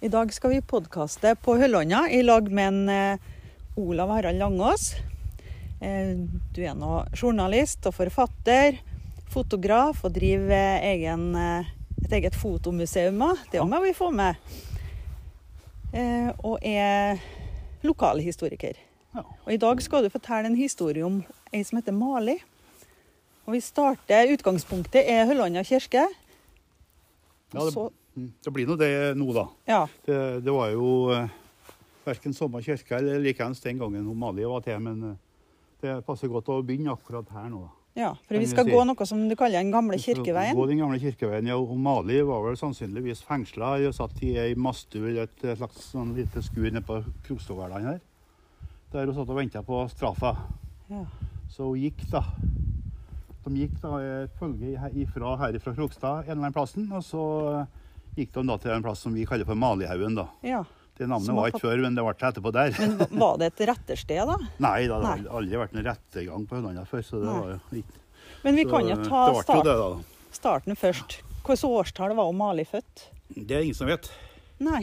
I dag skal vi podkaste på Høllånda i lag med en eh, Olav Harald Langås. Eh, du er nå journalist og forfatter, fotograf og driver egen, eh, et eget fotomuseum. Det må vi få med. Eh, og er lokalhistoriker. Ja. Og i dag skal du fortelle en historie om ei som heter Mali. Og vi starter, Utgangspunktet er Høllånda kirke. Ja, det, Så, det blir nå det nå, da. ja, Det, det var jo uh, verken samme kirke eller likeens den gangen hun Mali var til, men eh, det passer godt å begynne akkurat her nå. da. ja, for vi skal gå noe som du kaller den gamle kirkeveien. Gå den gamle kirkeveien. Ja, Og Mali var vel sannsynligvis fengsla. Satt i ei mastue eller et slags sånn lite skur nede på Krokstadværdene her. Der hun satt og venta på straffa. Ja. Så hun gikk, da. De gikk da et følge ifra, her fra Krokstad en eller annen plassen, og så eh, gikk de da til en plass som vi kaller for Malihaugen. da. ja. Det navnet var ikke før, men det ble etterpå der. Men var det et rettersted, da? Nei, det det Nei. aldri vært en rettergang på Hønanda før. så det Nei. var jo ikke... Men vi så kan jo ta det jo start, det, da. starten først. Hvilket årstall var Mali født? Det er ingen som vet. Nei.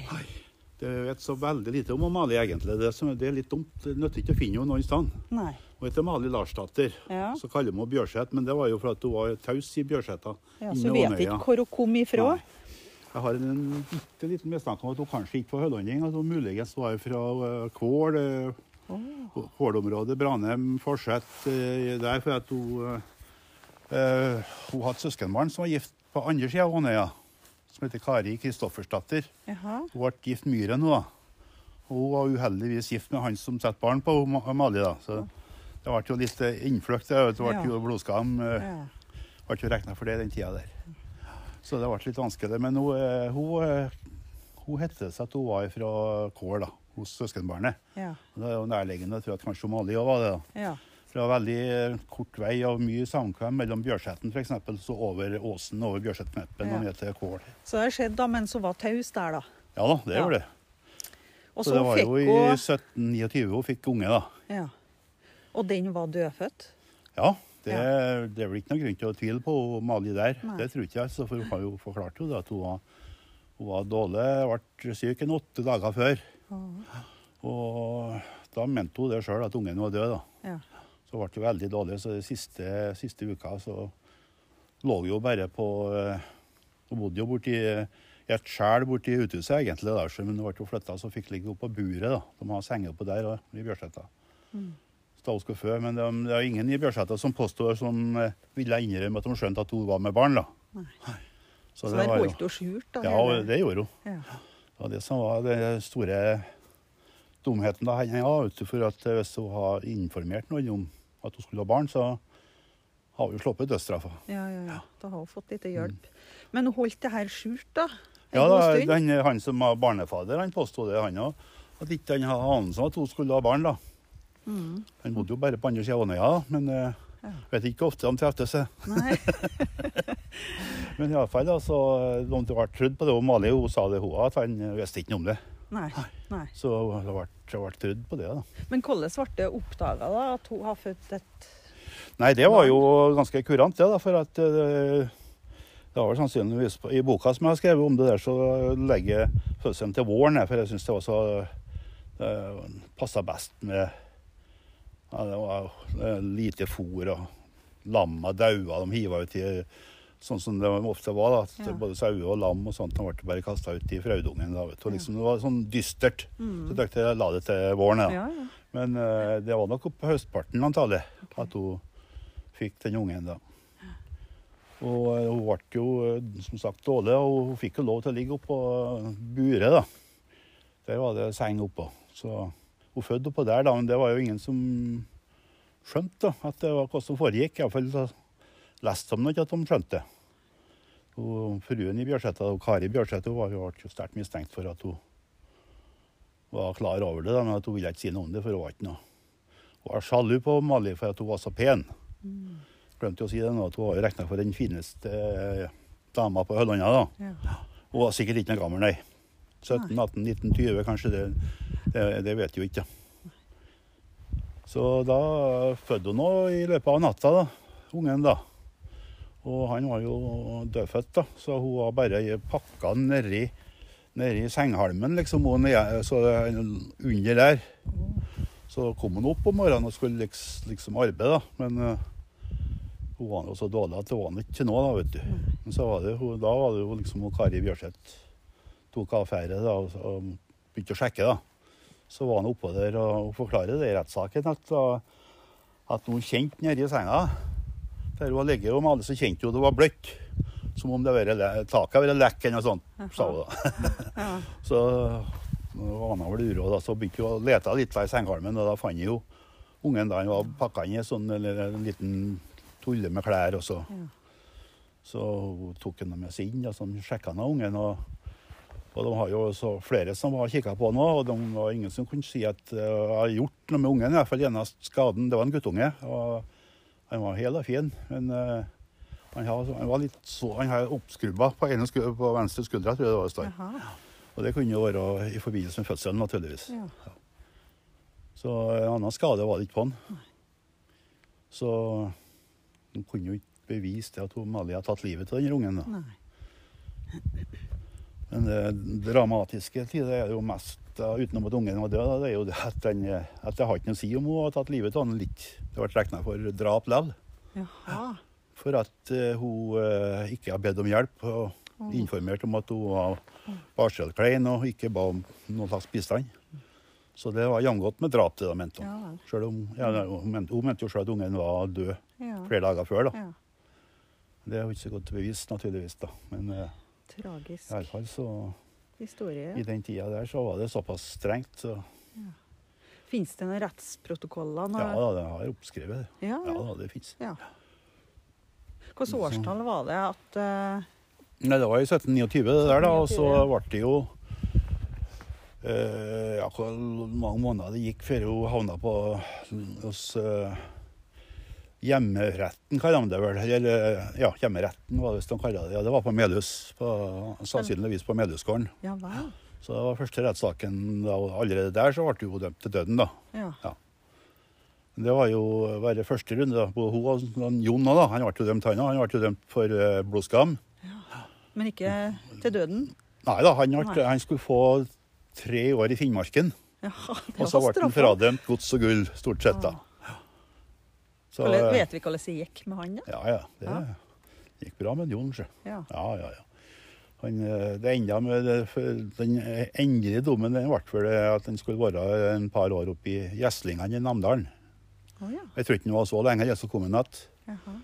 Det vet så veldig lite om Mali, egentlig. Det, som, det er litt dumt. Det nytter ikke å finne henne noen sted. Nei. Hun heter Mali Larsdatter. Ja. Så kaller vi henne Bjørseth, men det var jo for at hun var taus i Bjørseta. ja, så vet ikke hvor hun kom ifra. Nei. Jeg har en bitte liten mistanke om at hun kanskje ikke var hølånding, At hun muligens var fra uh, Kål. Uh, Kålområdet, Branheim, Forsett. Uh, der for at hun uh, Hun hadde søskenbarn som var gift på andre sida av Ånøya. Som heter Kari Kristoffersdatter. Hun ble gift Myhre nå. Og Hun var uheldigvis gift med han som setter barn på Mali. da. Så det ble jo litt eh, innfløkt. Det Det ble jo blodskam. eh, Ja. ble ikke regna for det den tida der. Så det ble litt vanskelig. Men hun, eh, hun, eh, hun hette seg at hun var fra Kål, da, hos søskenbarnet. Ja. Det er jo nærliggende. Jeg tror at kanskje Mali òg var det. da. ja. For det var veldig eh, kort vei og mye samkvem mellom Bjørsetten f.eks. Så over åsen over Bjørsetkneppen Ja. og ned til Kål. Så det skjedde da mens hun var taus der, da. Ja da, det Ja. det. Og Så så det var jo i 1729 hun fikk unge, da. ja. Og den var dødfødt? Ja, det, Ja. det er vel ikke noe grunn til å tvile på Mali der. Nei. Det tror ikke jeg. Så for hun har jo forklart jo at hun var, hun var dårlig, ble syk en åtte dager før. Og da mente hun det sjøl, at ungen var død. da. Ja. Så ble hun veldig dårlig, så de siste, siste uka så lå hun jo bare på eh, Hun bodde jo borti et skjær borti uthuset, egentlig, der, men hun ble flytta, så fikk ligge oppå på buret. da. De har senger oppå der og, i Bjørsletta. Så da hun skulle fø, Men det, det er ingen i Bjørsletta som påstår som eh, ville innrømme at de skjønte at hun var med barn. da. Nei. Så Så det der holdt hun skjult? da? Ja, hele- det gjorde hun. ja. Det var det som var den store dumheten da. Ja, for at hvis hun har informert noen om at hun skulle ha barn, så har hun sluppet dødsstraffa. Ja, ja, ja. Da har hun fått litt hjelp. Men hun holdt det her skjult, da? En Mm. Ja, da, den, Han som var barnefader, han påsto det, han òg. At ikke han hadde anelse om at hun skulle ha barn. da. Mm. Han bodde jo bare på andre sida av Ånøya, ja men uh, Ja. vet ikke hvor ofte de treftes. eh. Men iallfall, da, så de ble trodd på det. Og Mali hun sa det, hun at han visste ikke noe om det. Nei. Nei. Så det ble, trudd ble trodd på det. da. Men hvordan ble det oppdaga at hun har født et Nei, det var jo ganske kurant, det. da, For at Uh, det var vel sannsynligvis I boka som jeg har skrevet om det der, så legger jeg fødselen til våren. For jeg syns det var så Det passa best med ja, Det var lite fôr, og lamma daua. De hiva ut i Sånn som det ofte var. da, Ja. Både sauer og lam og sånt de ble bare kasta ut i fraudungen. da, vet du, og liksom, Det var sånn dystert. Så jeg tenkte jeg la det til våren. da. Ja, ja. Men uh, det var nok på høstparten antagelig at hun fikk den ungen. da. Og eh, hun ble jo eh, som sagt dårlig, og hun fikk jo lov til å ligge oppå buret. da. Der var det seng oppå. Så hun fødte oppå der, da, men det var jo ingen som skjønte da, at det var hva som foregikk. Iallfall leste de ikke at de skjønte. Og Fruen i Bjørseta, Kari Bjørseth, hun var jo sterkt mistenkt for at hun var klar over det, da, men at hun ville ikke si noe om det, for hun var ikke noe. Hun var sjalu på Mali for at hun var så pen. Glemte å si det nå, at hun var jo regna for den fineste eh, dama på Høllanda. da. ja. Hun var sikkert ikke noe gammel, nei. 17, 18, 19, 20 kanskje. Det, det, det vet jo ikke. Så da fødte hun nå i løpet av natta, da, ungen. da. Og han var jo dødfødt, da, så hun var bare pakka nedi nede i sengehalmen, liksom, og nede, så under der. Så kom hun opp om morgenen og skulle liksom, arbeide, da. Men uh, hun var jo så dårlig at det var ikke til noe, da, vet du. Men så var det, hun, da var det jo liksom hun Kari Bjørseth tok affære da, og, og begynte å sjekke. da. Så var han oppå der og forklarer det i rettssaken at, at hun kjente nedi senga der hun ligget med alle så kjente hun det var bløtt. Som om det var taket hadde lekk eller noe sånt, sa hun da. så ana vel uråd, da, så begynte hun å lete litt i sengehalmen, og da fant hun ungen da han var pakka inn i sånn, en liten tulle med klær. og så... Så tok han med seg inn og sånn, sjekka han ungen. og og de har jo så flere som har kikka på nå, og det var ingen som kunne si at uh, jeg har gjort noe med ungen. I hvert fall eneste skaden, det var en guttunge. og Han var hel og fin, men uh, han, var litt så, han har oppskrubba på, på venstre skulder, tror jeg det var det står. Og det kunne jo være i forbindelse med fødselen, naturligvis. Ja. Ja. Så en annen skade var det ikke på han. Så hun kunne jo ikke bevise det at hun Mali har tatt livet av den ungen. da. Nei. Men det dramatiske til det er jo mest utenom at ungen var død, det er jo det at, den, at det har ikke noe å si om hun har tatt livet av ham litt. Det ble regna for drap likevel. For at uh, hun uh, ikke har bedt om hjelp og informert om at hun var barselklein og ikke ba om noen slags bistand. Så det var jamgodt med drap, det da, mente. Ja. Selv om, ja, hun, mente, hun mente jo selv at ungen var død flere dager før. da. Det er jo ikke så godt bevist, naturligvis. da. Men... Tragisk. I alle fall så Historie. I den tida der så var det såpass strengt, så ja. Fins det noen rettsprotokoller? Når... Ja da, det har jeg oppskrevet. Ja, ja. ja det fins. Ja. Hvilket årstall var det at uh... Nei, Det var i 1729 det der, da. Og så ble det jo uh, Ja, hvor mange måneder det gikk før hun havna på hos uh, Hjemmeretten kaller de det vel. Eller, ja, hjemmeretten var det de kalte det. Ja, det var på Melhus. Sannsynligvis på Melhusgården. Ja, wow. Så det var første rettssaken. Allerede der så ble hun dømt til døden, da. Ja. ja. Det var jo bare første runde. da. Hun og Jon da. Han ble jo dømt, han òg. Han ble jo dømt for uh, blodskam. Ja. Men ikke til døden? Nei da, han, ble, han skulle få tre år i Finnmarken. Ja, og så ble han fradømt gods og gull, stort sett. da. Så, eh, vet vi hvordan det gikk med han? da? Ja, ja. Det gikk bra med Jon. Ja. ja, ja, ja. Han, eh, det enda med det, Den endelige dommen den ble vel at han skulle være en par år oppe i Gjeslingene i Namdalen. Oh, ja. Jeg tror ikke han var så lenge, så kom han igjen.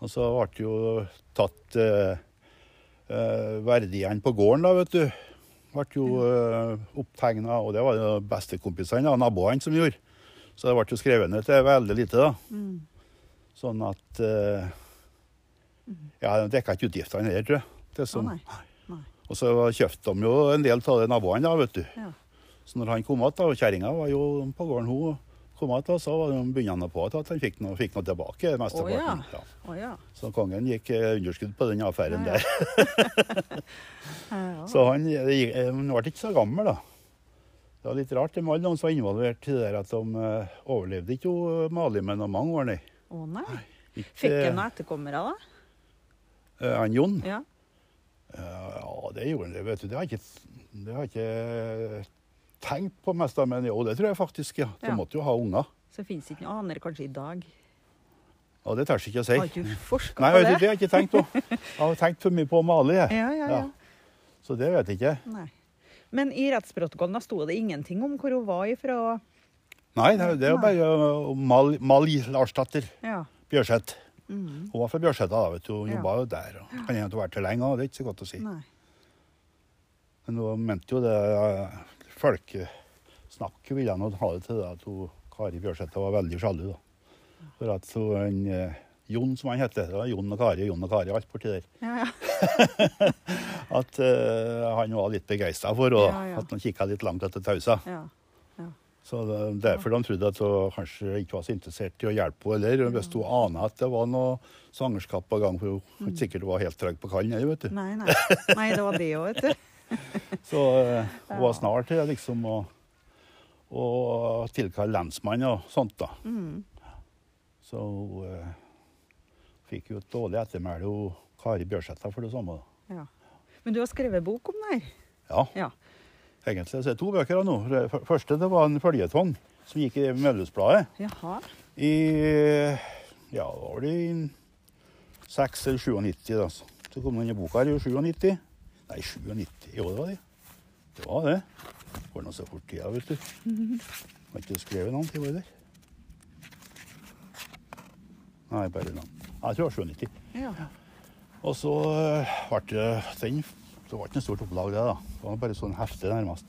Og så ble det jo tatt eh, eh, verdiene på gården, da, vet du. Ble jo eh, opptegna, og det var jo bestekompisene, naboene, som gjorde. Så det ble jo skrevet ned til veldig lite, da. Mm. Sånn at uh, Ja, de dekka ikke utgiftene heller, tror jeg. Det som, oh, nei. Nei. Og så kjøpte de jo en del av de naboene, da, vet du. Ja. Så når han kom igjen, og kjerringa var jo på gården, hun kom igjen, så begynte han på at han fikk noe, fikk noe tilbake. mesteparten. Oh, ja. ja. Oh, ja. Så kongen gikk eh, underskudd på den affæren der. så han, han ble ikke så gammel, da. Det var litt rart. Det var noen som var involvert i det der at de overlevde ikke Mali med noen mange år, nei. Å nei. Ikke, Fikk han noen etterkommere, da? Uh, han Jon? Ja. Uh, ja, det gjorde han. vet du. Det har jeg ikke, det har ikke tenkt på mest, men jo, det tror jeg faktisk. ja. De ja. måtte jo ha unger. Så fins ikke noen aner kanskje i dag? Ja, Det tør jeg ikke å si. Har du forska på det? Nei, det har jeg ikke tenkt på. Jeg har tenkt for mye på Mali, jeg. Ja, ja, ja. Så det vet jeg ikke. Nei. Men i rettsprotokollen da sto det ingenting om hvor hun var ifra? Nei, det, det er jo bare uh, Mal, Mali Larsdatter ja. Bjørseth. Mm. Hun var fra Bjørseta, da, vet du. Hun ja. jobba jo der. Og kan hende hun har vært der lenge, òg, det er ikke så godt å si. Nei. Men hun mente jo det Folkesnakket Folkesnakk ville nå ha det til det at hun, Kari Bjørseth var veldig sjalu. da. For at hun, uh, Jon, som han heter. Det var Jon og Kari, Jon og Kari, alt borti der. Ja, ja. at uh, han var litt begeistra for, og ja, at han kikka litt langt etter tausa. Så det, Derfor de trodde at hun kanskje ikke var så interessert i å hjelpe henne heller. Hvis hun ana at det var noe svangerskap på gang, for hun mm. sikkert var helt trygg på kallen. vet du. Nei, nei. nei, det var det òg, vet du. så uh, hun var snart til liksom å, å tilkalle lensmann og sånt, da. Mm. Så hun uh, fikk jo et dårlig ettermæle, Kari Bjørsætha, for det samme. Ja. Men du har skrevet bok om det her? Ja. ja. Egentlig så er det to bøker da nå. Det første det var en føljetong som gikk i Møllhusbladet Jaha. i ja, da var det i 6 eller 97 da. Så kom denne boka her i 97. Nei, 97, jo det var det. Det var det. Går nå så fort tida, vet du. Har ikke skrevet navn til det der. Nei, bare navn. Jeg tror det var 97. Ja. Og så eh, ble det den Det var ikke noe stort opplag, det. da. Det var bare sånn hefte, nærmest.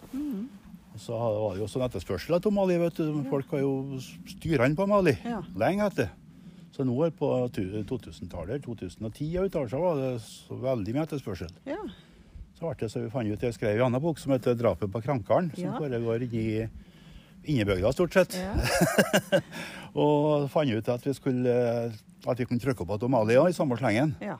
Og så var det jo sånn etterspørsel etter Mali. vet du. Folk har jo styrende på Mali Ja. lenge etter. Så nå er på 2000-tallet, 2010 og utover, var det veldig mye etterspørsel. ja. Så ble det så vi fant ut Jeg skrev en annen bok som heter 'Drapet på krankeren', som Ja. foregår i innebygda stort sett. ja. Og fant ut at vi skulle at vi kunne trykke opp Mali i samme slengen. ja.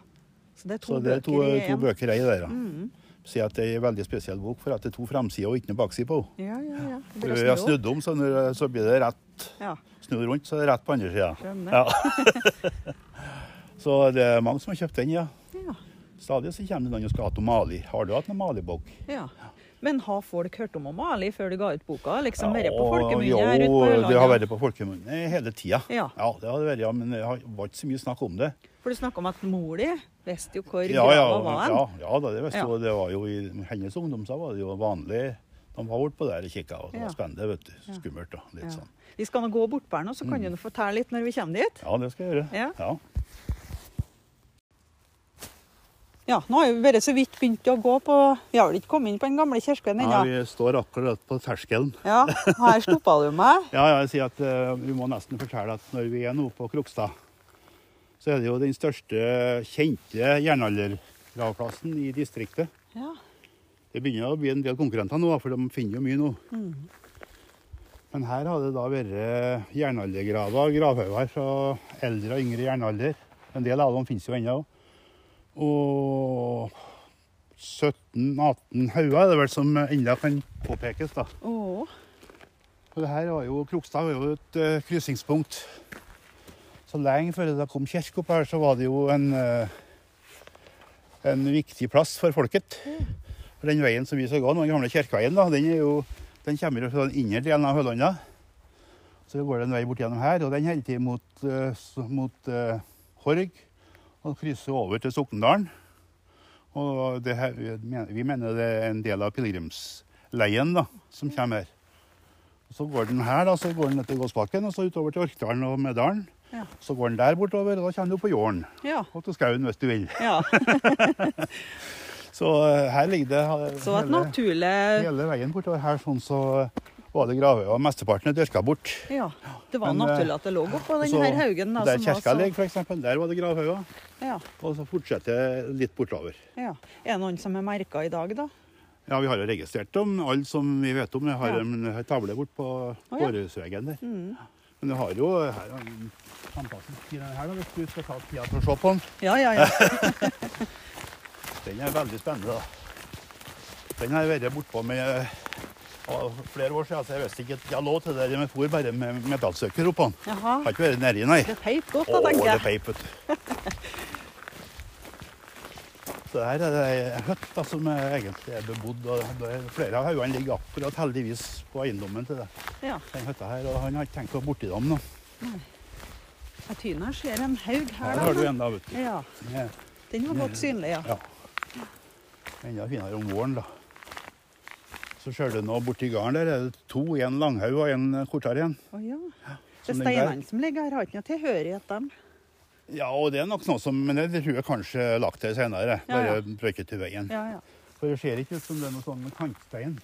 Så det er to det er to, bøker i to bøker i der. da. Mm. Si at det er en veldig spesiell bok, for at det er to framsider og ikke noe bakside på. Ja, ja, ja. Vi har snudd om, så, når, så blir det rett Ja, Snur rundt, så er det rett på andre sida. Ja. så det er mange som har kjøpt den, ja. Ja. Stadig så kommer det noen og skal ha Mali. Har du hatt noen Mali-bok? ja. Men har folk hørt om Mali før du ga ut boka? Liksom vært på folkemunne jo, det har vært på folkemunne hele tida. Ja. det har det vært, ja, men det har- var ikke så mye snakk om det. For du snakka om at mor di visste jo hvor Ja, ja, var hen. ja, ja da, det, visste Ja. jo, det var jo I hennes ungdom så var det jo vanlig. De var bortpå der og kikka, og det var spennende. vet du. Skummelt. da, litt Ja. sånn. Vi skal nå gå bort på her nå, så kan du nå fortelle litt når vi kommer dit. Ja, det skal jeg gjøre. Ja. ja. Ja, nå har vi bare så vidt begynt å gå på Vi har vel ikke kommet inn på den gamle kirken Ja, ennå. vi står akkurat på terskelen. Ja, her stoppa du meg. Ja, ja, jeg sier at uh, Vi må nesten fortelle at når vi er nå på Krokstad, så er det jo den største kjente jernaldergravplassen i distriktet. Ja. Det begynner å bli en del konkurrenter nå, for de finner jo mye nå. Men her har det da vært jernaldergraver, gravhauger fra eldre og yngre jernalder. En del av dem finnes jo ennå. Og 17-18 hauger er det vel som ennå kan påpekes, da. Oh. Og det her var jo, Krokstad var jo et uh, kryssingspunkt. Så lenge før det kom kirke opp her, så var det jo en, eh, en viktig plass for folket. For den veien som vi skal gå, den gamle kirkeveien, da, den, er jo, den kommer fra den indre delen av Hølanda. Så går det en vei bort gjennom her, og den holder til mot, eh, mot uh, Horg. Og krysser over til Sokndalen. Og her, vi mener- det er en del av pilegrimsleien da, som kommer her. Så går den her, da, så går den etter Gåsbakken og så utover til Orkdalen og Medalen. Ja. Så går den der bortover, og da kommer du på jorden. ja. Og til skauen hvis du vil. ja. Så eh, her ligger det eh, Så hele, naturlig hele veien bortover her, sånn så var det grave, og Mesteparten er dyrka bort. Ja. Det var Men, eh, naturlig at det lå oppå denne her haugen. Da, der kirka så- ligger, for eksempel, der var det gravhauger. Ja, Og så fortsetter det litt bortover. ja. Er det noen som er merka i dag, da? Ja, vi har jo registrert dem, alle som vi vet om. Vi har Ja. en tavle bort på ja. der. Mm. Men du har jo her er en fantastisk tid her, da, hvis du skal ta tida til å se på den. Ja, ja, ja. Den er veldig spennende. da. Den har jeg vært bortpå med flere år siden, så jeg visste ikke at jeg lå til det men jeg for bare med metallsøker oppå den. Har ikke vært nedi, nei. Det peip godt, da, tenker det er det peip, vet du. Så her er det ei hytte som egentlig er bebodd. og er Flere av haugene ligger akkurat heldigvis på eiendommen til det. Ja. den hytta her, og han har ikke tenkt å borti dem nå. Tyner jeg ser en haug her, Her har du en, da, vet du. Ja, Den den var godt synlig, ja. Ja. enda finere om våren, da. Så ser du nå borti gården der, er det to. En langhaug og en kortere en. Å ja. Det er steinene som ligger her, har ikke noe tilhørighet, dem. Ja, og det er nok noe som Men det tror jeg kanskje er lagt til senere. Ja, ja. Bare brøyket til veien. Ja, ja. For det ser ikke ut som det er noe sånn kantstein.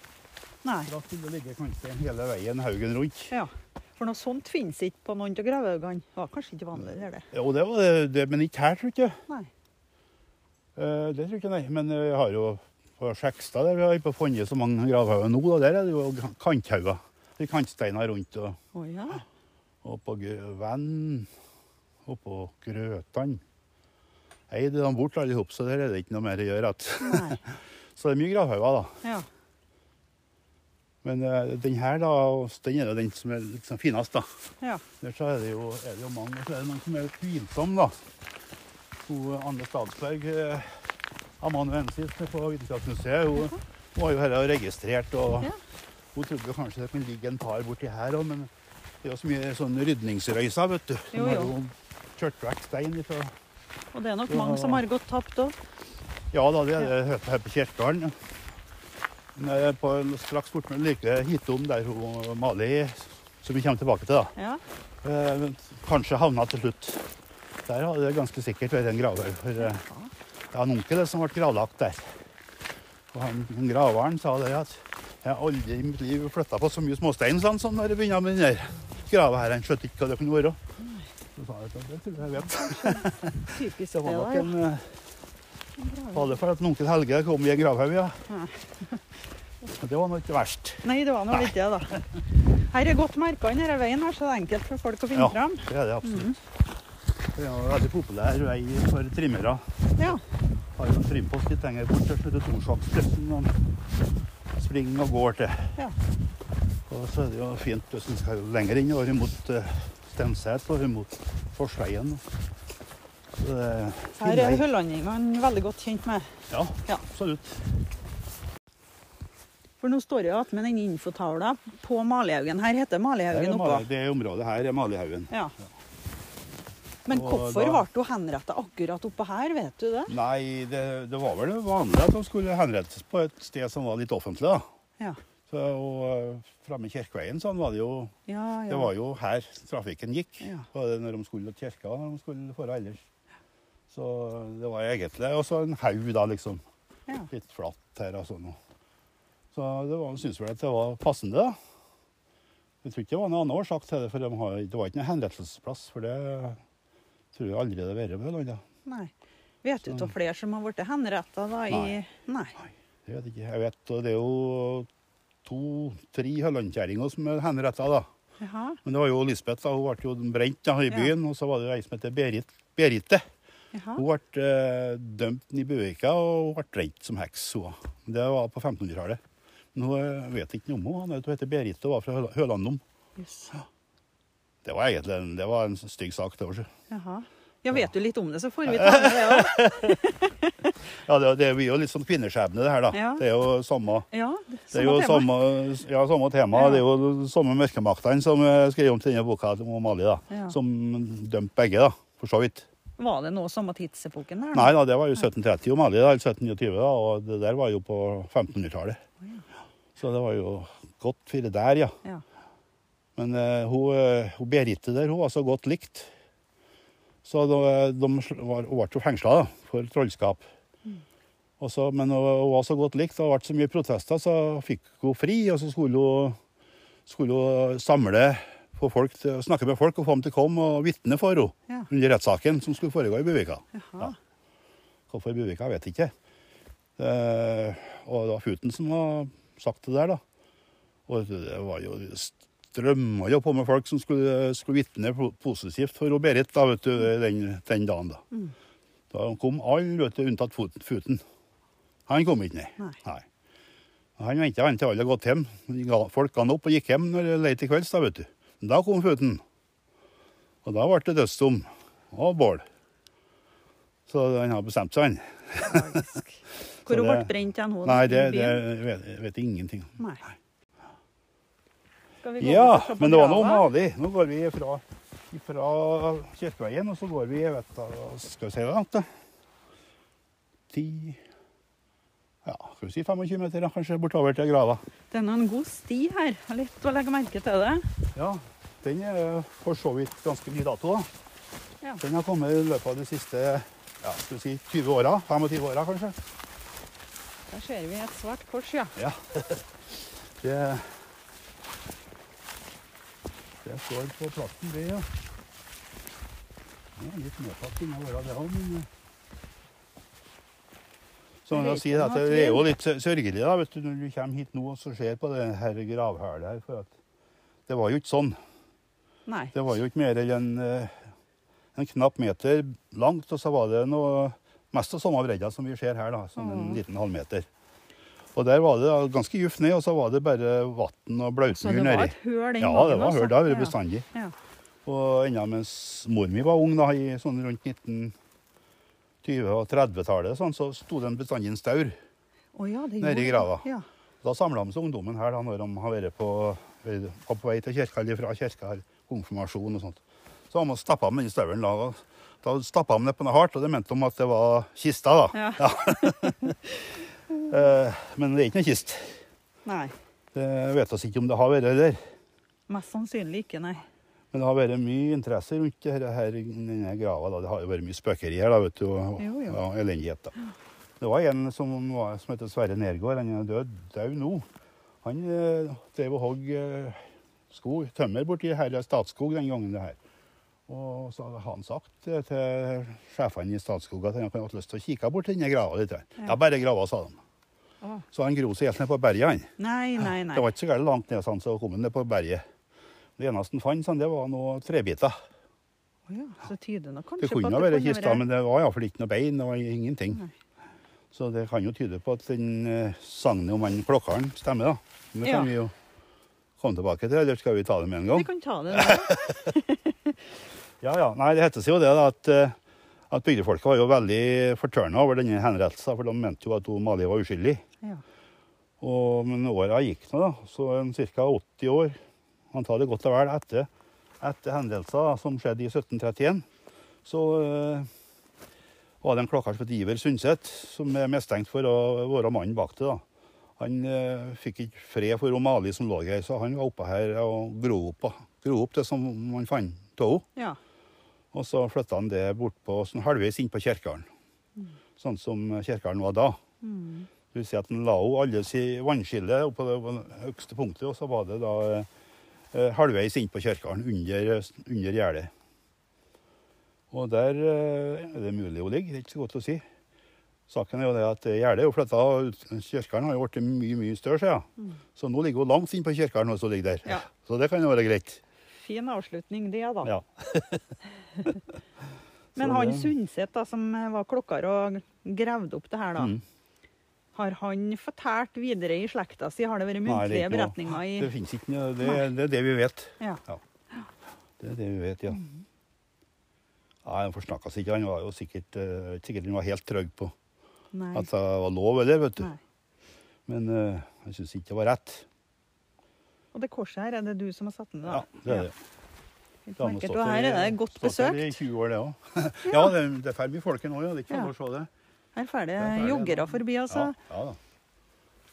Nei. Da skulle det ligge kantstein hele veien haugen rundt. Ja. For noe sånt finnes ikke på noen av gravhaugene. Det var kanskje ikke vanlig, der, er det. Jo, det var det, det men ikke her, tror jeg. Nei. Eh, det tror jeg ikke, nei. Men jeg vi har jo på Skjekstad der vi har ikke funnet så mange gravhauger nå, og der er det jo kanthauger. Er kantsteiner rundt. og... Å ja. Og på Venn og på Grøtan. Eid er de bort alle sammen, så der er det ikke noe mer å gjøre. Så det er mye gravhauger, da. Ja. Men uh, den her, da, den er jo den som er liksom finest, da. Ja. Der så er det, jo, er det jo mange, og så er det noen som er tvilsomme, da. Hun, Anne Stadsberg, eh, amanuensis på Vitenskapsmuseet, hun Hun var jo og registrert, og Ja. hun trodde kanskje det kunne ligge en par borti her òg, men det er jo så mye sånn rydningsrøyser, vet du. Jo, jo. Kjørt vekk stein ifra Og det er nok mange som har gått tapt òg. Ja da, det er det her- her på jeg er på, straks bort med like hitom der hun Mali, som vi kommer tilbake til, da. Ja. Eh, kanskje havna til slutt. Der hadde det ganske sikkert vært en gravhaug. For eh, jeg har en onkel som ble gravlagt der. Og han, graveren sa det at jeg har aldri i mitt liv flytta på så mye småstein sånn, som når jeg begynner med den der grava her. Han skjønte ikke hva det kunne være. Så sa jeg det tror jeg jeg vet. Typisk Det det, var nok ja. en eh, Var det for at en onkel Helge kom i en gravhaug, ja. Ja. Det var nå ikke verst. Nei, det var nå litt det, da. Her er godt merka denne veien, her, så det er enkelt for folk å finne Ja. fram. Det er det absolutt. Det er en veldig populær vei for trimmere. Ja. Har jo en trimpost litt lenger bort, som heter som de springer og går til. Ja. Og så er det jo fint hvis en skal lenger inn mot uh, Stenseth og på Forsveien. Det er Her er høllendingene veldig godt kjent med. Ja, Ja. absolutt. For nå står jeg igjen med den infotavla på Malihaugen. Her heter er Malihaugen oppå. Det området her er Malihaugen. Ja. Men Og hvorfor da- ble hun henretta akkurat oppå her, vet du det? Nei, det, det var vel vanlig at hun skulle henrettes på et sted som var litt offentlig. da. Ja. Så, og eh, framme Kirkeveien sånn var det jo Ja, ja. Det var jo her trafikken gikk. Ja. Både når de skulle til kirka og når de skulle for ellers. Så det var egentlig også en haug, da, liksom. Ja. Litt flatt her og sånn. Så det var, synes vel at det var passende, da. Jeg tror ikke det var noen annen årsak til det, for de har, det var ikke noen henrettelsesplass. For det tror jeg aldri det har vært på landet. Nei. Vet du av flere som har blitt henretta da i Nei. Nei. Jeg vet ikke. Jeg vet, og det er jo to-tre høllandkjerringer som er henretta, da. Jaha. Men det var jo Lisbeth, da. Hun ble jo brent da, i Ja. Og så var det ei som heter Berit, Berite. Jaha. Hun ble eh, dømt i Bøvika og ble brent som heks. Hun. Det var på 1500-tallet. Men hun eh, vet ikke noe om henne. Hun heter Berit og var fra Hø- Hølandom. Jøss. Det var egentlig en, det var en stygg sak. det også. Ja, vet du litt om det, så får vi ta med det òg. Ja, det, det blir jo litt sånn kvinneskjebne, det her, da. Ja. Det er jo samme Ja, det er jo tema. samme, ja, samme tema. Ja. Det er jo samme mørkemaktene som skriver skrev om til denne boka om Mali, da. Ja. Som dømte begge, da, for så vidt. Var det nå samme tidsepoken der? Nei da, det var jo 1730 om Mali, da, eller 1729, da, og det der var jo på 1500-tallet. Så det var jo godt fire der, ja. Ja. Men uh, hun, eh, hun Berite der, hun var så godt likt. Så de, de var, hun ble fengsla for trollskap. Og så, men hun var så godt likt, og det ble så mye protester, så fikk hun fri. Og så skulle hun, skulle hun samle på folk, snakke med folk og få dem til å komme og vitne for henne Ja. under rettssaken som skulle foregå i Buvika. Ja. Hvorfor Buvika, vet jeg ikke. Eh, og det var Futen som har sagt det der, da. Og det var jo strømma jo på med folk som skulle, skulle vitne positivt for Berit da, vet du, den, den dagen. Da Mm. Da kom alle, unntatt Futen. Han kom ikke, nei. Nei. Han venta til alle hadde gått hjem. Folk ga opp og gikk hjem når det leit til kvelds. Da vet du. Men da kom Futen. Og da ble det dødsdom og bål. Så han har bestemt seg, han. Hvor hun ble brent hen? Nei, det, det vet jeg ingenting om. Nei. Ja, men det var noe malig. Nå går vi fra, fra Kirkeveien, og så går vi jeg vet da, Skal vi si det, da? 10 Ja, skal vi si 25 meter, kanskje, bortover til grava. Det er nå en god sti her. Litt å legge merke til det. Ja, den er for så vidt ganske ny dato. da. Ja. Den har kommet i løpet av de siste ja, skal vi si 20 åra. 25 åra, kanskje. Der ser vi et svart kors, ja. Ja. Det, det står på plassen, det, ja. ja litt nedtatt innover det òg, men eh. Så jeg si at det er jo litt sørgelig da, du, når du kommer hit nå og så ser på det her gravhølet her. For at det var jo ikke sånn. Nei. Det var jo ikke mer enn en, eh, en knapp meter langt, og så var det noe mest av samme bredda som vi ser her, da, som en Mhm. liten halvmeter. Og der var det ganske djupt ned, og så var det bare vann og Så det var nedi. et høl den Ja, gangen, det var høl. Det har vært Ja. bestandig. Ja. Og enda mens mor mi var ung, da, i sånn rundt 1920- og 30-tallet, sånn, så sto det en bestandig en staur oh, ja, nedi grava. Ja. Da samla de seg ungdommen her da, når de har vært på, på vei til kirka eller fra kirka, her, konfirmasjon og sånt. Så har man stappa med den stauren. da. Da stappa de det på noe hardt, og det mente de at det var kista, da. Ja. Eh, Men det er ikke noe kist. Nei. Det vet oss ikke om det har vært der. Mest sannsynlig ikke, nei. Men det har vært mye interesse rundt det her, denne grava. Da. Det har jo vært mye spøkeri her, da, vet du, og Jo, jo. Ja, elendighet. da. Det var en som, var, som heter Sverre Nergård. Han er død, død nå. Han eh, drev og hogg eh, skog, tømmer borti her i Statskog den gangen. det her. Og så hadde han sagt eh, til sjefene i Statskog at han hadde lyst til å kikke bort denne grava litt. Ja. Ja, bare grava, sa de. Å. Så han gro seg helt ned på berget, han. Nei, nei, nei. Det var ikke så galt langt ned, sånn, så kom han ned på berget. Det eneste han fant, sånn, det var noen trebiter. Å ja, så tyder nok kanskje Det kunne ha vært kista, men det var iallfall ikke noe bein. Det var ingenting. Nei. Så det kan jo tyde på at den eh, sagnet om han klokkeren stemmer, da. Men det Ja. kan vi jo komme tilbake til, eller skal vi ta det med en gang? Vi kan ta det nå. Ja, ja. Nei, det heter seg jo det da, at, eh, at bygdefolket var jo veldig fortørna over denne henrettelsen, for de mente jo at Mali var uskyldig. Ja. Og, men åra gikk nå, da. Så ca. 80 år, antallet godt og vel etter, etter hendelser som skjedde i 1731, så øh, var det en klokker som het Iver Sundset, som er mistenkt for å være mannen bak det. da. Han øh, fikk ikke fred for Mali som lå her, så han var oppe her og gro opp, gro opp det som han fant av henne. ja. Og så flytta han det bort på sånn halvveis inn på mm. Sånn som kirkegården var da. Mm. Vil si at han la henne alle si vannskille på det høyeste punktet, og så var det da eh, halvveis inn på Kjerkaren, under, under gjerdet. Og der eh, er det mulig å ligge, det er ikke så godt å si. Saken er jo det at gjerdet er jo flytta, kirkegården har jo blitt mye mye større, siden. Ja. Mm. Så nå ligger hun langt inn på Kjerkaren, og så ligger der. Ja. Så det kan jo være greit. Fin avslutning, det, da. Ja. Men han Sundset, da, som var klokker og gravde opp det her, da. Mm. Har han fortalt videre i slekta si? Har det vært er muntlige beretninger i Det finnes ikke noe, det, det er det vi vet. Ja. Det er det vi vet, ja. Nei, Han forsnakka seg ikke. Han var jo sikkert, uh, sikkert han var helt trygg på Nei. at det var lov, eller, vet du. Nei. Men uh, han syntes ikke det var rett. Og det korset her, er det du som har satt den? Ja, det er det. Ja. Det har Og her er det godt stått her besøkt. i 20 år, det òg. ja, det, det ferdig mye folk nå, ja. Det er ikke Ja. å se det. Her får det er joggere forbi, altså. Ja, ja da.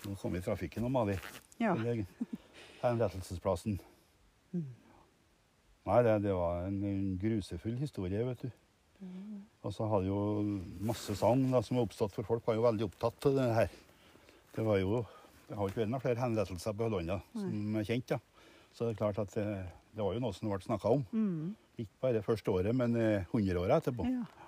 Nå kom vi i trafikken og Mali. Ja. Henrettelsesplassen. Mm. Nei, det, det var en, en grusefull historie, vet du. Og så hadde jo masse sagn som var oppstått, for folk var jo veldig opptatt av det her. Det var jo Det har ikke vært noen flere henrettelser på Høllanda som er kjent, da. Så det er klart at det, det var jo noe som ble snakka om. Mm. Ikke bare første året, men eh, året etterpå. ja.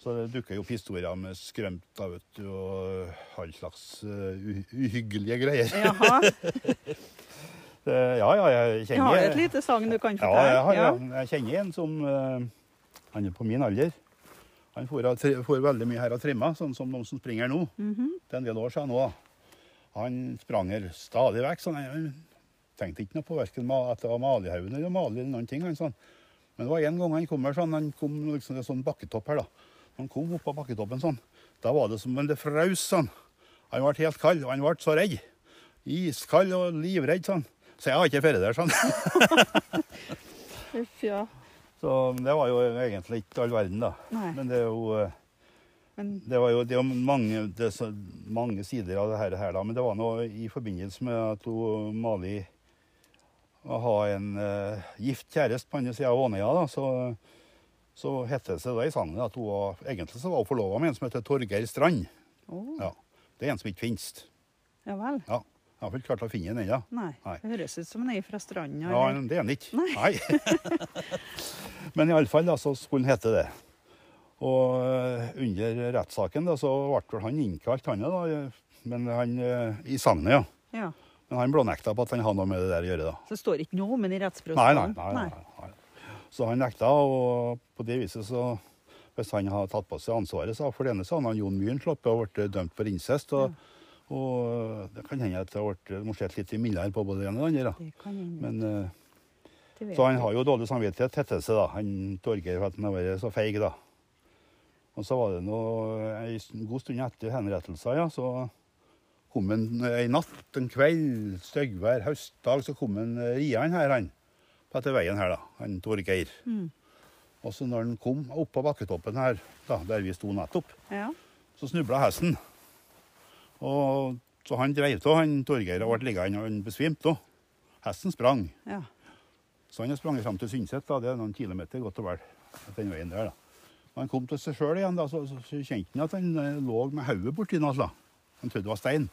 Så det dukker jo opp historier med skrømt vet du, og all slags uh, uhyggelige greier. Jaha. Ja, ja, jeg kjenner har et lite sagn du kan Ja, jeg, har, ja. jeg kjenner en som uh, Han er på min alder. Han får, får veldig mye her av trimma, sånn som de som springer nå. Mhm. Det er en del år siden nå. Han sprang her stadig vekk. Sånn, han tenkte ikke noe på verken at det var Malihaugen eller Mali eller noen ting. Han, sånn. Men det var en gang han kom her, sånn, han kom liksom en sånn bakketopp her. da. Han kom opp på bakketoppen sånn. Da var det som om det frøs sånn. Han ble helt kald, og han ble så redd. Iskald og livredd sånn. Så jeg har ikke vært der sånn. Uff, ja. Så det var jo egentlig ikke all verden, da. Nei. Men det er jo eh, Det var jo det var mange, det så mange sider av det her, her da. Men det var noe i forbindelse med at hun, Mali ha en uh, gift kjæreste på andre sida av Ånøya, da, så, så het det seg da i sangen at hun var, egentlig så var hun forlova med en som heter Torgeir Strand. Oh. Ja. Det er en som ikke finnes. ja vel. Ja. Jeg har ikke klart å finne den ennå. Nei. Nei. Det høres ut som han er fra stranda. Ja, eller? det er han ikke. Nei. Men iallfall så skulle han hete det. Og eh, under rettssaken da, så ble han innkalt, han da. Men han, eh, I sagnet, ja. Ja. Men han blånekta på at han hadde noe med det der å gjøre. da. Så det står ikke noe om ham i Nei, nei, rettsprotokollen? nei, nei, nei. Så han nekta, og på det viset så Hvis han hadde tatt på seg ansvaret så for det ene, så hadde han Jon Myhren sluppet og blitt dømt for incest. Og, og det kan hende at det har sett litt mildere på både det ene og det andre. da. Det. Men, Det så han har jo dårlig samvittighet til seg, da. Han Torgeir, for at han har vært så feig, da. Og så var det nå en god stund etter henrettelsen, ja, så kom han en natt, en kveld, styggvær, høstdag, så kom han rian riende her, han. På etter veien her, da. Han Torgeir. Mm. Og så når han kom opp på bakketoppen her, da, der vi sto nettopp, Ja. så snubla hesten. Og så han dreiv av, han Torgeir, og ble liggende, og han besvimte òg. Hesten sprang. ja. Så han har sprunget fram til Synset, da. det er noen kilometer godt og vel den veien der. da. Når han kom til seg sjøl igjen, da, så, så, så kjente han at han eh, lå med hodet borti noe. Han trodde det var stein.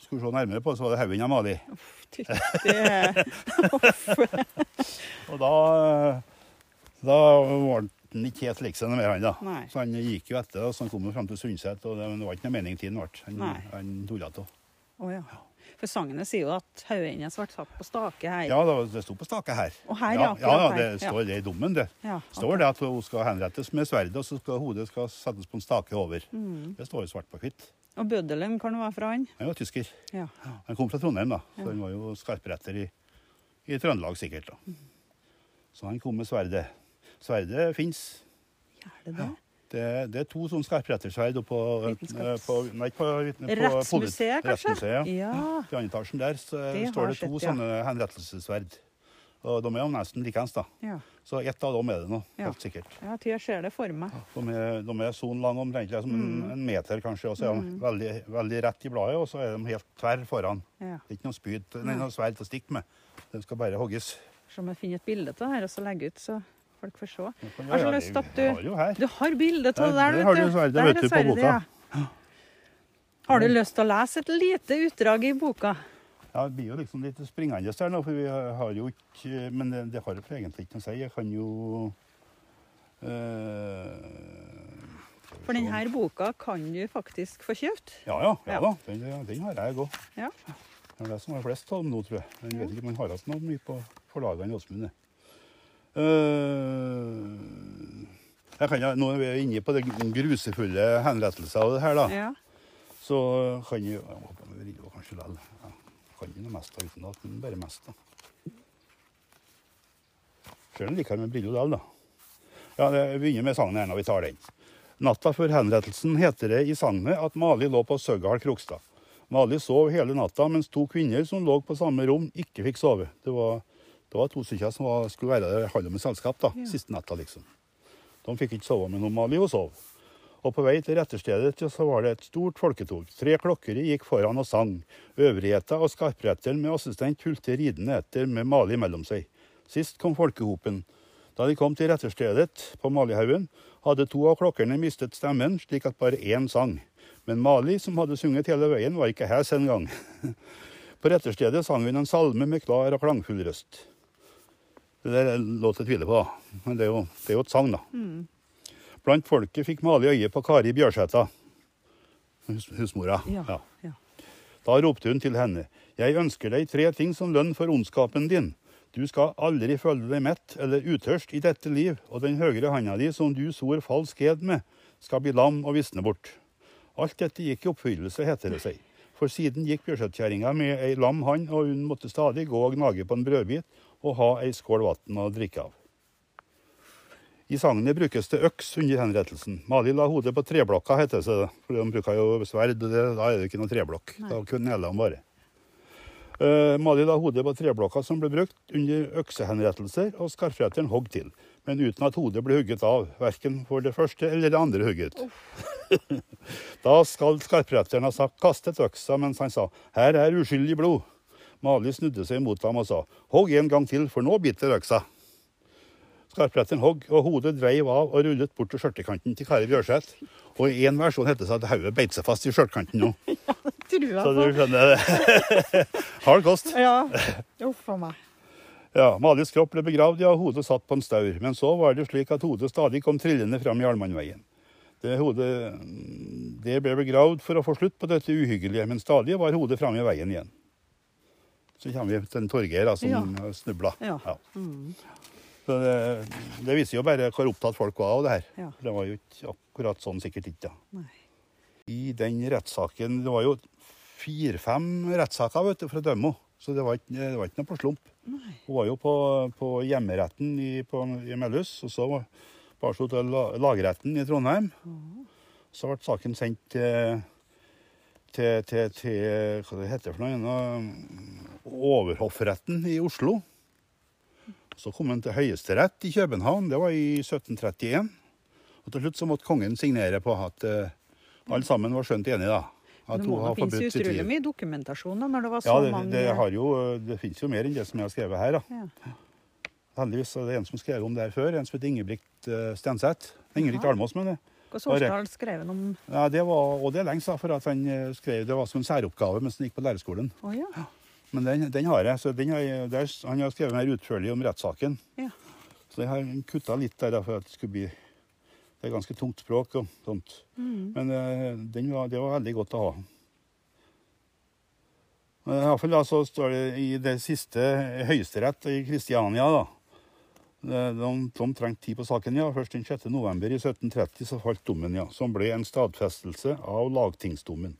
Skulle se nærmere på, så var det hodet av Mali. Ty, det Og da, da var han ikke helt lik seg mer, han da. Nei. Så han gikk jo etter, og så han kom jo fram til Sundset, og det, var ikke noe mening tiden ble. Han, han tulla av. Å ja. For sangene sier jo at hodet hennes ble satt på stake her. Ja, det, sto på stake her. Og her, ja. ja, Ja, det. Står det i dommen, det. Ja, står det at hun skal henrettes med sverdet, og så skal hodet skal settes på en stake over. Mm. Det står jo svart på hvitt. Og bøddelen hvor var fra han. Han var tysker. Ja. Han kom fra Trondheim, da. Så Ja. han var jo skarpretter i, i Trøndelag, sikkert. da. Så han kom med sverdet. Sverdet fins. Gjør det det? Det, det er to sånne skarprettersverd på, på, nei, på, på Rettsmuseet, kanskje? Rettsmuseet, ja. Ja. I andre etasjen der så Det står det to sett, ja. sånne henrettelsesverd. Og de er jo nesten likeens, da. ja. Så ett av dem er det nå, Ja. helt sikkert. Ja, jeg ser det for meg. De er, de er sånn lange omtrent som Mm. en meter, kanskje. Og så er de veldig, veldig rett i bladet, og så er de helt tverr foran. Ja. Det er ikke noe spyd, Nei. noe sverd å stikke med. De skal bare hogges. Se om jeg finner et bilde av det her og så legger ut, så folk får se. Jeg har så lyst at du. Du har bilde av det Der- vet du. har du Der er boka. ja. Har du lyst til å lese et lite utdrag i boka? Ja, det blir jo liksom litt springende der nå, for vi har jo ikke Men det, det har jo egentlig ikke noe å si. Jeg kan jo øh, For denne boka kan du faktisk få kjøpt. Ja, ja. ja da. Den, den har jeg òg. Ja. Det er det som er flest av dem nå, tror jeg. Men jeg vet ikke om man har hatt noe mye på forlagene i Åsmund. Eh, kan, nå er vi inne på det grusefulle henrettelser av det her, da. Ja. Så kan jeg Jeg håper vi jo kanskje likevel. Ja, kan jo mest meste utenat, men bare mest, da. Sjøl liker jeg med briller likevel, da. Ja, det, Vi begynner med sangen her når vi tar den. Natta før henrettelsen heter det i sagnet at Mali lå på Søgghall Krokstad. Mali sov hele natta, mens to kvinner som lå på samme rom, ikke fikk sove. Det var, det var to stykker som var, skulle være der halve med selskap da, Ja. siste natta, liksom. De fikk ikke sove, men Mali og sov. Og på vei til retterstedet så var det et stort folketog. Tre klokkere gikk foran og sang. Øvrigheta og skarpretteren med assistent fulgte ridende etter med Mali mellom seg. Sist kom folkehopen. Da de kom til retterstedet på Malihaugen, hadde to av klokkerne mistet stemmen, slik at bare én sang. Men Mali, som hadde sunget hele veien, var ikke hes engang. På retterstedet sang hun en salme med klar og klangfull røst. Det der er lov til å tvile på, da. Men det er jo, det er jo et sang, da. Mm. Blant folket fikk Mali øye på Kari Bjørsæta, hus, husmora. Ja. Ja. ja. Da ropte hun til henne. Jeg ønsker deg tre ting som lønn for ondskapen din. Du skal aldri føle deg mett eller utørst i dette liv, og den høyre handa di som du sår falsk ed med, skal bli lam og visne bort. Alt dette gikk i oppfyllelse, heter det seg. For siden gikk Bjørsætkjerringa med ei lam hand, og hun måtte stadig gå og gnage på en brødbit og ha ei skål vann å drikke av. I sagnet brukes det øks under henrettelsen. Mali la hodet på treblokka, heter det. For de bruker jo sverd, og det, da er det ikke noe treblokk. Nei. Da kunne neler de bare. Eh, Mali la hodet på treblokka som ble brukt under øksehenrettelser, og skarpretteren hogg til. Men uten at hodet ble hugget av, verken for det første eller det andre hugget. da skal skarpretteren ha sagt 'kastet øksa', mens han sa 'her er uskyldig blod'. Mali snudde seg mot ham og sa 'hogg en gang til, for nå biter øksa'. Skarpretteren hogg, og hodet dreiv av og rullet bort til skjørtekanten til Kari Bjørseth. Og i en versjon heter det at hodet beit seg fast i skjørtekanten nå. Tror jeg Så du skjønner det. Hard kost. Ja. Uff a meg. Ja, Malis kropp ble begravd, ja, hodet satt på en staur. Men så var det slik at hodet stadig kom trillende fram i Almanveien. Det hodet det ble begravd for å få slutt på dette uhyggelige, men stadig var hodet framme i veien igjen. Så kommer vi til en Torgeir da, som Ja. snubla. Ja. Ja. Mm. Så det, det viser jo bare hvor opptatt folk var av det her. Ja. Det var jo ikke akkurat sånn sikkert ikke. Nei. I den rettssaken Det var jo fire-fem rettssaker vet du, for å dømme henne. Så det var ikke, det var ikke noe på slump. Nei. Hun var jo på, på hjemmeretten i, på, i Mellhus, og så var hun til lagretten i Trondheim. Så ble saken sendt til, til, til, til Hva det heter for noe? Overhoffretten i Oslo. Så kom han til Høyesterett i København. Det var i 1731. Og til slutt så måtte kongen signere på at uh, alle sammen var skjønt enige, da. At Det må da finnes utrolig mye dokumentasjon da, når det var så Ja, det, mange det, har jo, det finnes jo mer enn det som jeg har skrevet her. da. Ja. Heldigvis er det en som skrev om det her før, en som heter Ingebrigt uh, Stenseth. Ingebrigt ja. Almås, mener jeg. Hva Sårsdal skrev han om Ja, det var, og det er lenge siden, for at han eh, skrev det var som en særoppgave mens han gikk på lærerskolen. Oh, ja. Men den, den har jeg, så den har jeg, der, han har skrevet mer utførlig om rettssaken. Ja. Så jeg har kutta litt der for at det skulle bli Det er ganske tungt språk og sånt. Mm. Men eh, den var, det var veldig godt å ha. Men i hvert fall da, så står det i det siste Høyesterett i Kristiania, da. De, de trengte tid på saken, ja. Først den 6. november i 1730 så falt dommen, ja. Som ble en stadfestelse av lagtingsdommen.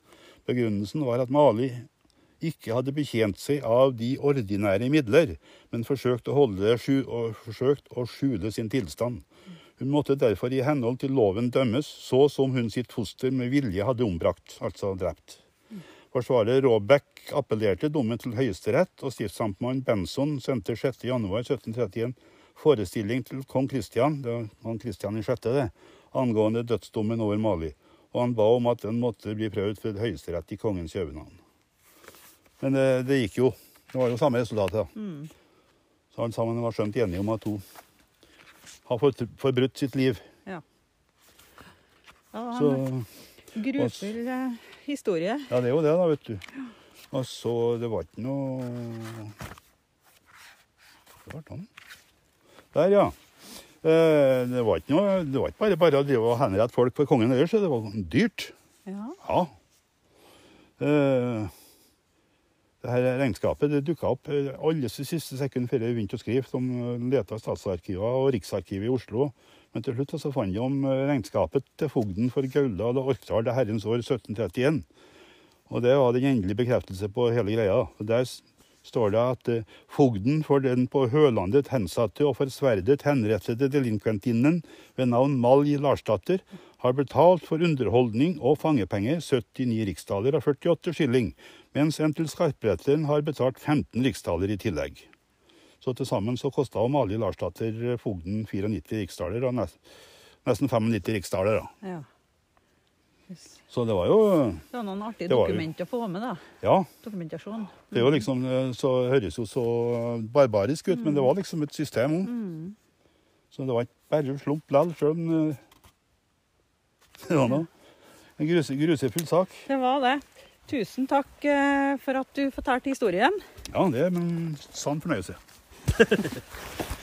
Begrunnelsen var at Mali ikke hadde betjent seg av de ordinære midler, men forsøkt å, holde, forsøkt å skjule sin tilstand. Hun måtte derfor i henhold til loven dømmes, så som hun sitt foster med vilje hadde ombrakt, altså drept. Forsvarer Råbekk appellerte dommen til Høyesterett, og stiftsamtmann Benson sendte 6.1.1731 forestilling til kong Kristian, det var kong Kristian 6., det, angående dødsdommen over Mali, og han ba om at den måtte bli prøvd for Høyesterett i kongens København. Men det, det gikk jo. Det var jo samme resultatet. da. Mm. Så alle sammen var skjønt enige om at hun har forbrutt sitt liv. Ja, ja han, Så grufull eh, historie. Ja, det er jo det, da, vet du. Og så Det var ikke noe Det var sånn. Der, ja. Eh, Det var ikke noe Det var ikke bare bare å drive og henrette folk for kongen ellers. Det var dyrt. Ja. Ja. Eh, Det her regnskapet det dukka opp eh, alle siste sekund før jeg begynte å skrive. De leta i Statsarkivet og Riksarkivet i Oslo. Men til slutt så fant de om eh, regnskapet til fogden for Gauldal og Orkdal det herrens år 1731. Og det var den endelige bekreftelse på hele greia. Og Der står det at eh, fogden for den på Hølandet hensatte og for sverdet henrettede delinquentinnen ved navn Malj Larsdatter har betalt for underholdning og fangepenger 79 riksdaler av 48 skilling, mens en til skarpretteren har betalt 15 riksdaler i tillegg. Så til sammen så kosta Amalie Larsdatter fogden 94 riksdaler og nesten 95 riksdaler. da. ja. Så det var jo Det var noen artige dokumenter å få med, da. Ja. Dokumentasjon. Det er jo liksom, eh, så høres jo så barbarisk ut, men det var liksom et system òg. Mm. Så det var ikke bare slump likevel, sjøl om eh, det var noe. En gruse, grusefull sak. Det var det. Tusen takk eh, for at du fortalte historien. Ja, det er en sann fornøyelse.